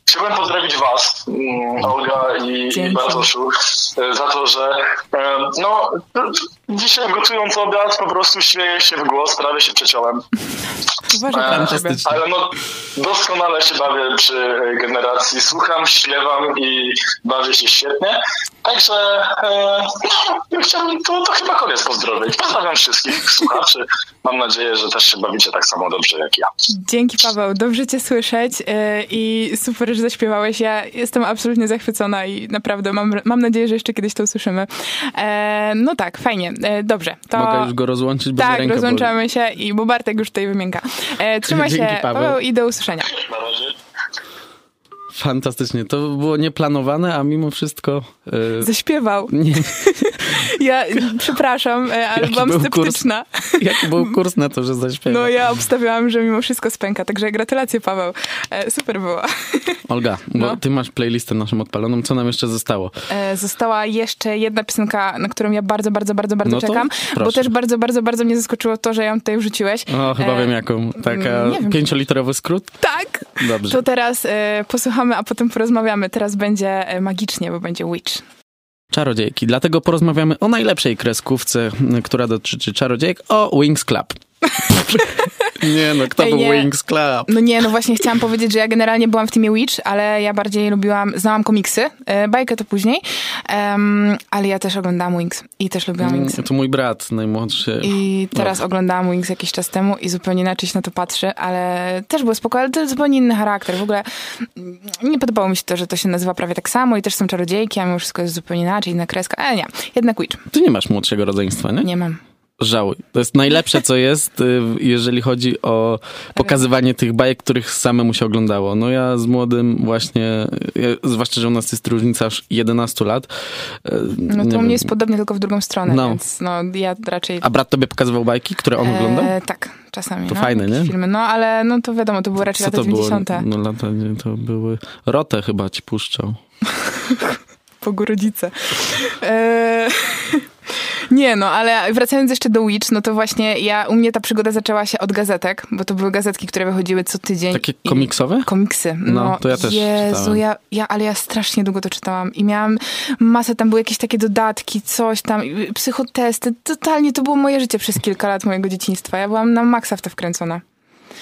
chciałbym pozdrowić Was, mm, Olga i, i. Bartoszu, e, za to, że no, dzisiaj gotując obiad po prostu śmieję się w głos, prawie się przeciąłem. Uważaj E. Fantastycznie. Ale no, doskonale się bawię przy generacji. Słucham, śpiewam i bawię się świetnie. Także e, no, chciałbym, to, to chyba koniec pozdrowień. Pozdrawiam wszystkich słuchaczy. Mam nadzieję, że też się bawicie tak samo dobrze jak ja. Dzięki Paweł, dobrze cię słyszeć e, i super, że zaśpiewałeś. Ja jestem absolutnie zachwycona i naprawdę mam, mam nadzieję, że jeszcze kiedyś to usłyszymy. E, no tak, fajnie, e, dobrze. To... Mogę już go rozłączyć, bo Tak, ręka boli. rozłączamy się i bo Bartek już tutaj wymięka. E, trzymaj Dzięki, się, Paweł. Paweł, i do usłyszenia. Na razie. Fantastycznie. To było nieplanowane, a mimo wszystko... e, Zaśpiewał. nie, Ja przepraszam, e, ale Jaki byłam był sceptyczna. jaki był kurs na to, że zaśpiewa? No ja obstawiałam, że mimo wszystko spęka, także gratulacje Paweł. E, super było. Olga, bo No. ty masz playlistę naszą odpaloną. Co nam jeszcze zostało? Została jeszcze jedna piosenka, na którą ja bardzo, bardzo, bardzo, bardzo No czekam, bo proszę. też bardzo, bardzo, bardzo mnie zaskoczyło to, że ją tutaj wrzuciłeś. O, chyba E, wiem jaką. Taka wiem. pięcioliterowy skrót? Tak! Dobrze. To teraz posłuchamy, a potem porozmawiamy. Teraz będzie magicznie, bo będzie Witch. Czarodziejki. Dlatego porozmawiamy o najlepszej kreskówce, która dotyczy czarodziejek, o Wings Club. nie no, kto Ej, był nie. Wings Club? No nie, no właśnie chciałam powiedzieć, że ja generalnie byłam w teamie Witch, ale ja bardziej lubiłam, znałam komiksy, e, bajkę to później, em, ale ja też oglądałam Wings i też lubiłam Mm, Wingsy. To mój brat najmłodszy. I teraz oglądałam Wings jakiś czas temu i zupełnie inaczej się na to patrzy, ale też było spoko, ale to jest zupełnie inny charakter. W ogóle mm, nie podobało mi się to, że to się nazywa prawie tak samo i też są czarodziejki, a mimo wszystko jest zupełnie inaczej, inna kreska. Ale nie, jednak Witch. Ty nie masz młodszego rodzeństwa, nie? Nie mam. Żałuj. To jest najlepsze, co jest, y, jeżeli chodzi o pokazywanie tych bajek, których samemu się oglądało. No ja z młodym właśnie, zwłaszcza, że u nas jest różnica aż 11 lat. y, No to u mnie jest podobnie, tylko w drugą stronę, No. więc no ja raczej... A brat tobie pokazywał bajki, które on oglądał? E, tak, czasami. To no, fajne, nie? Filmy. No ale no to wiadomo, to były raczej Co lata to było? 90. No lata, nie, to były... Rotę chyba ci puszczał. Pogu rodzice. E... Nie, no, ale wracając jeszcze do Witch, no to właśnie ja, u mnie ta przygoda zaczęła się od gazetek, bo to były gazetki, które wychodziły co tydzień. Takie komiksowe? Komiksy. No, No, to ja też Jezu, czytałem. ja, ja, ale ja strasznie długo to czytałam i miałam masę, tam były jakieś takie dodatki, coś tam, psychotesty. Totalnie to było moje życie przez kilka lat mojego dzieciństwa. Ja byłam na maksa w to wkręcona.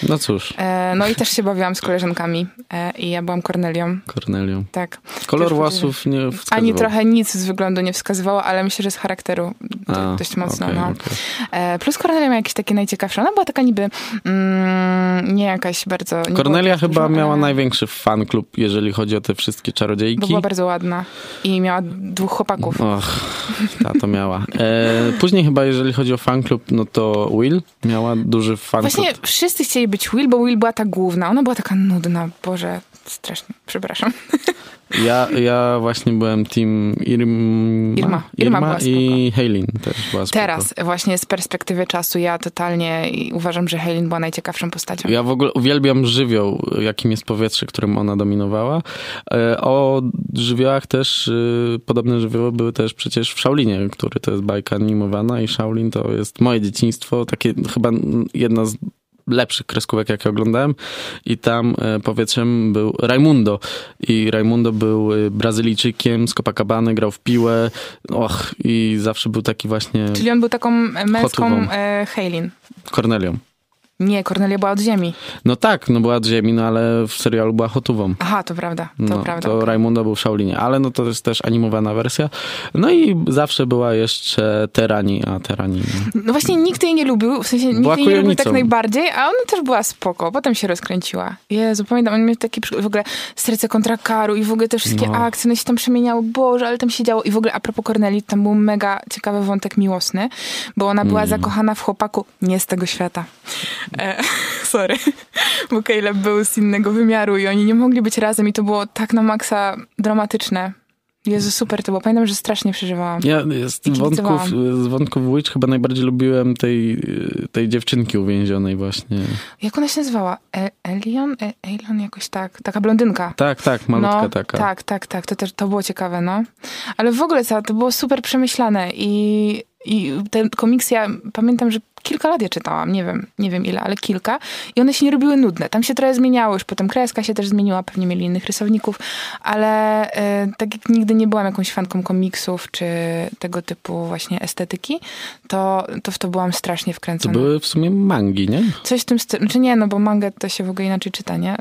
No cóż, E, no i też się bawiłam z koleżankami e, i ja byłam Kornelią, Kornelią. tak. Kolor Też włosów nie wskazywał. Ani trochę nic z wyglądu nie wskazywało, ale myślę, że z charakteru A, dość mocno. okej, no. okej. E, plus Kornelia miała jakieś takie najciekawsze. Ona była taka niby mm, nie jakaś bardzo... Kornelia chyba miała ale- największy fan klub, jeżeli chodzi o te wszystkie Bo czarodziejki. była bardzo ładna i miała dwóch chłopaków. Och, ta to miała. E, później chyba, jeżeli chodzi o fan klub, no to Will miała duży fan Właśnie klub. wszyscy chcieli być Will, bo Will była ta główna. Ona była taka nudna. Boże, strasznie. Przepraszam. Ja, ja właśnie byłem team Irma, Irma. Irma była i Haylin też była spoko. Teraz właśnie z perspektywy czasu ja totalnie uważam, że Helen była najciekawszą postacią. Ja w ogóle uwielbiam żywioł, jakim jest powietrze, którym ona dominowała. E, O żywiołach też, y, podobne żywioły były też przecież w Shaolinie, który to jest bajka animowana i Shaolin to jest moje dzieciństwo, takie chyba jedna z lepszych kreskówek, jakie oglądałem i tam e, powietrzem był Raimundo i Raimundo był y, Brazylijczykiem z Copacabany, grał w piłę, och i zawsze był taki właśnie Czyli on był taką e, męską e. Kornelią. Nie, Kornelia była od ziemi. No tak, no była od ziemi, no ale w serialu była hotową. Aha, to prawda, to no, prawda. to Raimundo był w Shaolinie, ale no to jest też animowana wersja. No i zawsze była jeszcze Terani, a Terani... No. No właśnie nikt jej nie lubił, w sensie nikt Była jej nie lubił tak najbardziej, a ona też była spoko. Potem się rozkręciła. Jezu, pamiętam, on miał taki w ogóle serce kontra karu i w ogóle te wszystkie No. akcje, one się tam przemieniały. Boże, ale tam się działo. I w ogóle a propos Corneli, tam był mega ciekawy wątek miłosny, bo ona była Mm. zakochana w chłopaku nie z tego świata. E, sorry. Bo Caleb był z innego wymiaru i oni nie mogli być razem i to było tak na maksa dramatyczne. Jezu, super to było. Pamiętam, że strasznie przeżywałam. Ja z wątków, z wątków Witch chyba najbardziej lubiłem tej, tej dziewczynki uwięzionej właśnie. Jak ona się nazywała? E Elion? E Elion jakoś tak. Taka blondynka. Tak, tak, malutka no, taka. Tak, tak, tak. To też to było ciekawe, no. Ale w ogóle co, to było super przemyślane i, i ten komiks ja pamiętam, że kilka lat je czytałam, nie wiem, nie wiem ile, ale kilka i one się nie robiły nudne. Tam się trochę zmieniało, już potem kreska się też zmieniła, pewnie mieli innych rysowników, ale e, tak jak nigdy nie byłam jakąś fanką komiksów czy tego typu właśnie estetyki, to, to w to byłam strasznie To wkręcona. były w sumie mangi, nie? Coś w tym stylu, czy nie, no bo mangę to się w ogóle inaczej czyta, nie?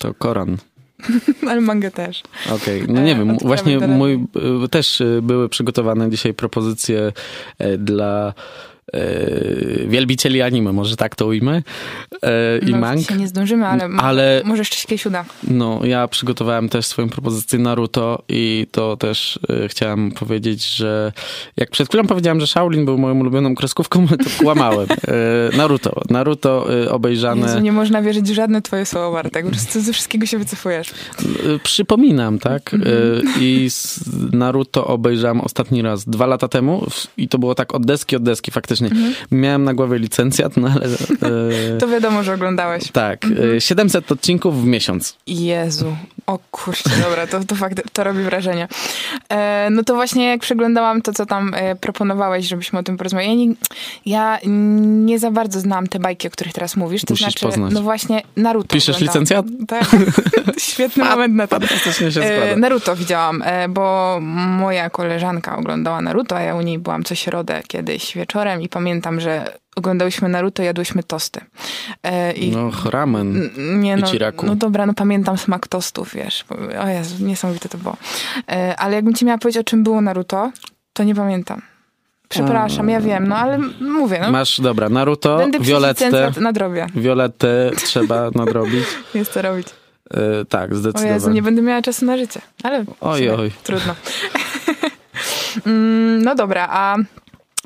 To Koran. Ale mangę też. Okej, no nie E, wiem, właśnie mój, y, też y, były przygotowane dzisiaj propozycje e, dla e, wielbicieli anime, może tak to ujmę, e, i no, mang. Nie zdążymy, ale, Ale- może jeszcze się kiedyś uda. No, ja przygotowałem też swoją propozycję Naruto i to też e, chciałem powiedzieć, że jak przed chwilą powiedziałem, że Shaolin był moją ulubioną kreskówką, to kłamałem. E, Naruto. Naruto e, obejrzane... Jezu, nie można wierzyć w żadne twoje słowo, Bartek. Po prostu ze wszystkiego się wycofujesz. E, Przypominam, tak? E, I Naruto obejrzałem ostatni raz dwa lata temu i to było tak od deski od deski faktycznie. Miałem na głowie licencjat, no ale... e, To wiadomo, że oglądałeś. Tak, e, 700 odcinków w miesiąc. Jezu. O kurczę, dobra, to, to fakt, to robi wrażenie. E, no to właśnie jak przeglądałam to, co tam e, proponowałeś, żebyśmy o tym porozmawiali. Ja nie, ja nie za bardzo znam te bajki, o których teraz mówisz. To Musisz znaczy, poznać. no właśnie Naruto Piszesz licencjat? Tak. Świetny moment na to. Fantastycznie się E. Naruto widziałam, e, bo moja koleżanka oglądała Naruto, a ja u niej byłam co środę kiedyś wieczorem i pamiętam, że oglądałyśmy Naruto, jadłyśmy tosty. E, I No, ramen. Nie, no, Ichiraku. no dobra, no pamiętam smak tostów, wiesz. O Jezu, niesamowite to było. E, ale jakbym ci miała powiedzieć, o czym było Naruto, to nie pamiętam. Przepraszam, ja wiem, no ale mówię, no. Masz, dobra, Naruto, Będę Violettę. nadrobię. Violettę trzeba nadrobić. Jest to robić. E, tak, O Jezu, zdecydowanie. nie będę miała czasu na życie. Ale Oj, oj. trudno. Mm, no dobra, a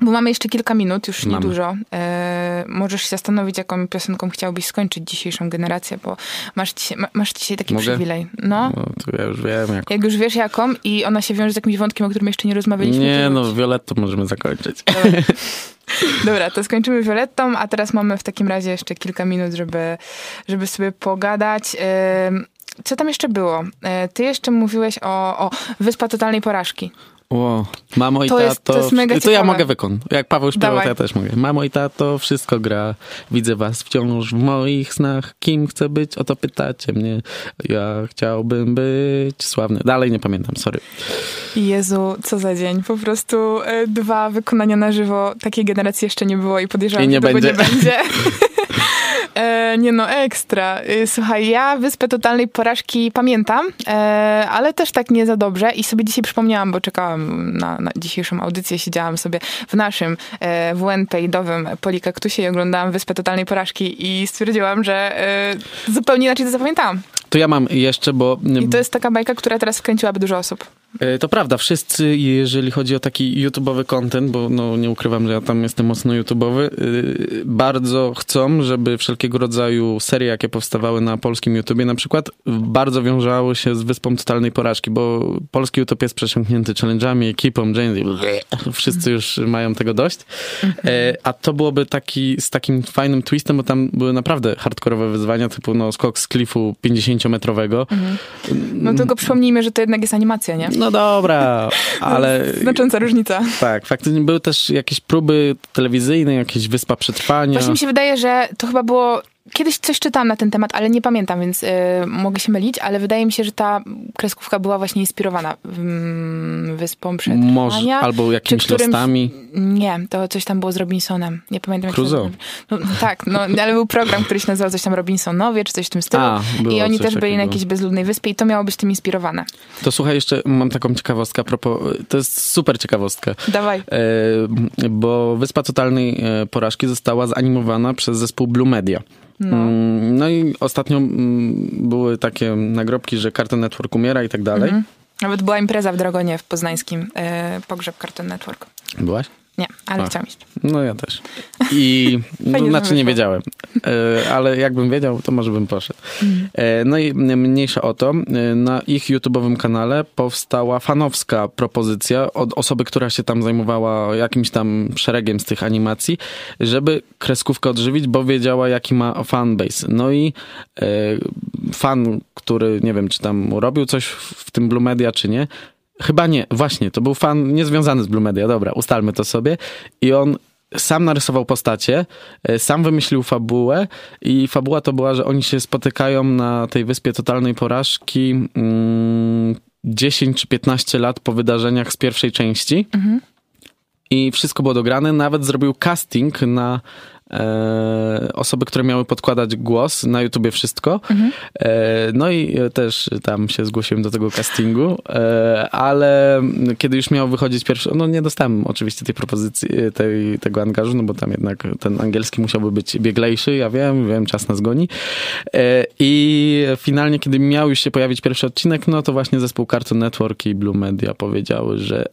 Bo mamy jeszcze kilka minut, już Mamy. niedużo. E, możesz się zastanowić, jaką piosenką chciałbyś skończyć dzisiejszą generację, bo masz dzisiaj, ma, masz dzisiaj taki Mogę? przywilej. No. No, to ja już wiem, jak... Jak już wiesz jaką i ona się wiąże z jakimś wątkiem, o którym jeszcze nie rozmawialiśmy. Nie, no. Violetto możemy zakończyć. Dobra, to skończymy Violettą, a teraz mamy w takim razie jeszcze kilka minut, żeby, żeby sobie pogadać. Ym, Co tam jeszcze było? E, Ty jeszcze mówiłeś o, o Wyspa Totalnej Porażki. Ło, mamo i To tato... jest- to jest mega to ja mogę wykon. Jak Paweł śpiewał, to ja też mogę. Mamo i tato, wszystko gra. Widzę was wciąż w moich snach. Kim chcę być? O to pytacie mnie. Ja chciałbym być sławny. Dalej nie pamiętam, sorry. Jezu, co za dzień. Po prostu e, dwa wykonania na żywo. Takiej generacji jeszcze nie było i podejrzewam, I nie że tego będzie. nie będzie. E, nie no, ekstra. E, Słuchaj, ja Wyspę Totalnej Porażki pamiętam, e, ale też tak nie za dobrze i sobie dzisiaj przypomniałam, bo czekałam na, na dzisiejszą audycję, siedziałam sobie w naszym e, WNP-idowym Polikaktusie i oglądałam Wyspę Totalnej Porażki i stwierdziłam, że e, zupełnie inaczej to zapamiętałam. To ja mam jeszcze, bo... I to jest taka bajka, która teraz wkręciłaby dużo osób. E, To prawda, wszyscy, jeżeli chodzi o taki YouTube'owy content, bo no, nie ukrywam, że ja tam jestem mocno YouTube'owy, yy, bardzo chcą, żeby wszelkiego rodzaju serie, jakie powstawały na polskim YouTubie na przykład, bardzo wiązały się z Wyspą Totalnej Porażki, bo polski YouTube jest przesiąknięty challenge'ami, ekipą, Jane, wszyscy już mają tego dość. E, A to byłoby taki, z takim fajnym twistem, bo tam były naprawdę hardkorowe wyzwania, typu no, skok z klifu 50-metrowego. No tylko przypomnijmy, że to jednak jest animacja, nie? No dobra, ale... Znacząca różnica. Tak, faktycznie były też jakieś próby telewizyjne, jakieś Wyspa Przetrwania. Właśnie mi się wydaje, że to chyba było. Kiedyś coś czytałam na ten temat, ale nie pamiętam, więc y, mogę się mylić, ale wydaje mi się, że ta kreskówka była właśnie inspirowana mm, Wyspą Przetrwania. Może, albo jakimiś którymś-. Nie, to coś tam było z Robinsonem. Nie pamiętam jak się Crusoe. no, no, Tak, no, ale był program, który się nazywał coś tam Robinsonowie, czy coś w tym stylu. A, I oni też byli na jakiejś bezludnej wyspie i to miało być tym inspirowane. To słuchaj, jeszcze mam taką ciekawostkę propos, to jest super ciekawostka. Dawaj. E, bo Wyspa Totalnej e, Porażki została zanimowana przez zespół Blue Media. No. Mm, No i ostatnio mm, były takie nagrobki, że Cartoon Network umiera i tak dalej. Mhm. Nawet była impreza w Dragonie w Poznańskim, y, pogrzeb Cartoon Network. Byłaś? Nie, ale A. chciałam iść. No ja też. I no, znaczy nie wiedziałem, e, ale jakbym wiedział, to może bym poszedł. Mhm. E, No i mniejsza o to, e, na ich YouTube'owym kanale powstała fanowska propozycja od osoby, która się tam zajmowała jakimś tam szeregiem z tych animacji, żeby kreskówkę odżywić, bo wiedziała jaki ma fanbase. No i e, fan, który nie wiem, czy tam robił coś w tym Blue Media, czy nie, Chyba nie, właśnie, to był fan niezwiązany z Blue Media, dobra, ustalmy to sobie. I on sam narysował postacie, e, sam wymyślił fabułę i fabuła to była, że oni się spotykają na tej wyspie totalnej porażki mm, 10 czy 15 lat po wydarzeniach z pierwszej części. I wszystko było dograne, nawet zrobił casting na e, osoby, które miały podkładać głos, na YouTubie wszystko. E, no i e, też tam się zgłosiłem do tego castingu, e, ale kiedy już miał wychodzić pierwszy, no nie dostałem oczywiście tej propozycji, e, tej, tego angażu, no bo tam jednak ten angielski musiałby być bieglejszy, ja wiem, wiem, czas nas goni. E, I finalnie, kiedy miał już się pojawić pierwszy odcinek, no to właśnie zespół Cartoon Network i Blue Media powiedziały, że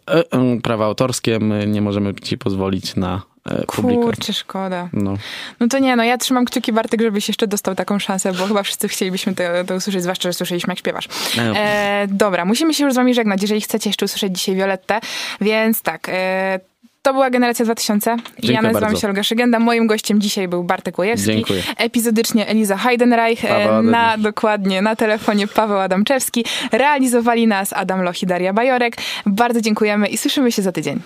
prawa autorskie, my nie możemy ci pozwolić na publikę. Kurczę, szkoda. No. No to nie, no ja trzymam kciuki Bartek, żebyś jeszcze dostał taką szansę, bo chyba wszyscy chcielibyśmy to, to usłyszeć, zwłaszcza, że słyszeliśmy jak śpiewasz. E, E, dobra, musimy się już z wami żegnać, jeżeli chcecie jeszcze usłyszeć dzisiaj Violettę, więc tak... E, to była Generacja 2000. ja Dziękuję nazywam bardzo. się Olga Szygenda. Moim gościem dzisiaj był Bartek Łojewski. Dziękuję. Epizodycznie Eliza Heidenreich. e, Na, dokładnie, na telefonie Paweł Adamczewski. Realizowali nas Adam Loch i Daria Bajorek. Bardzo dziękujemy i słyszymy się za tydzień.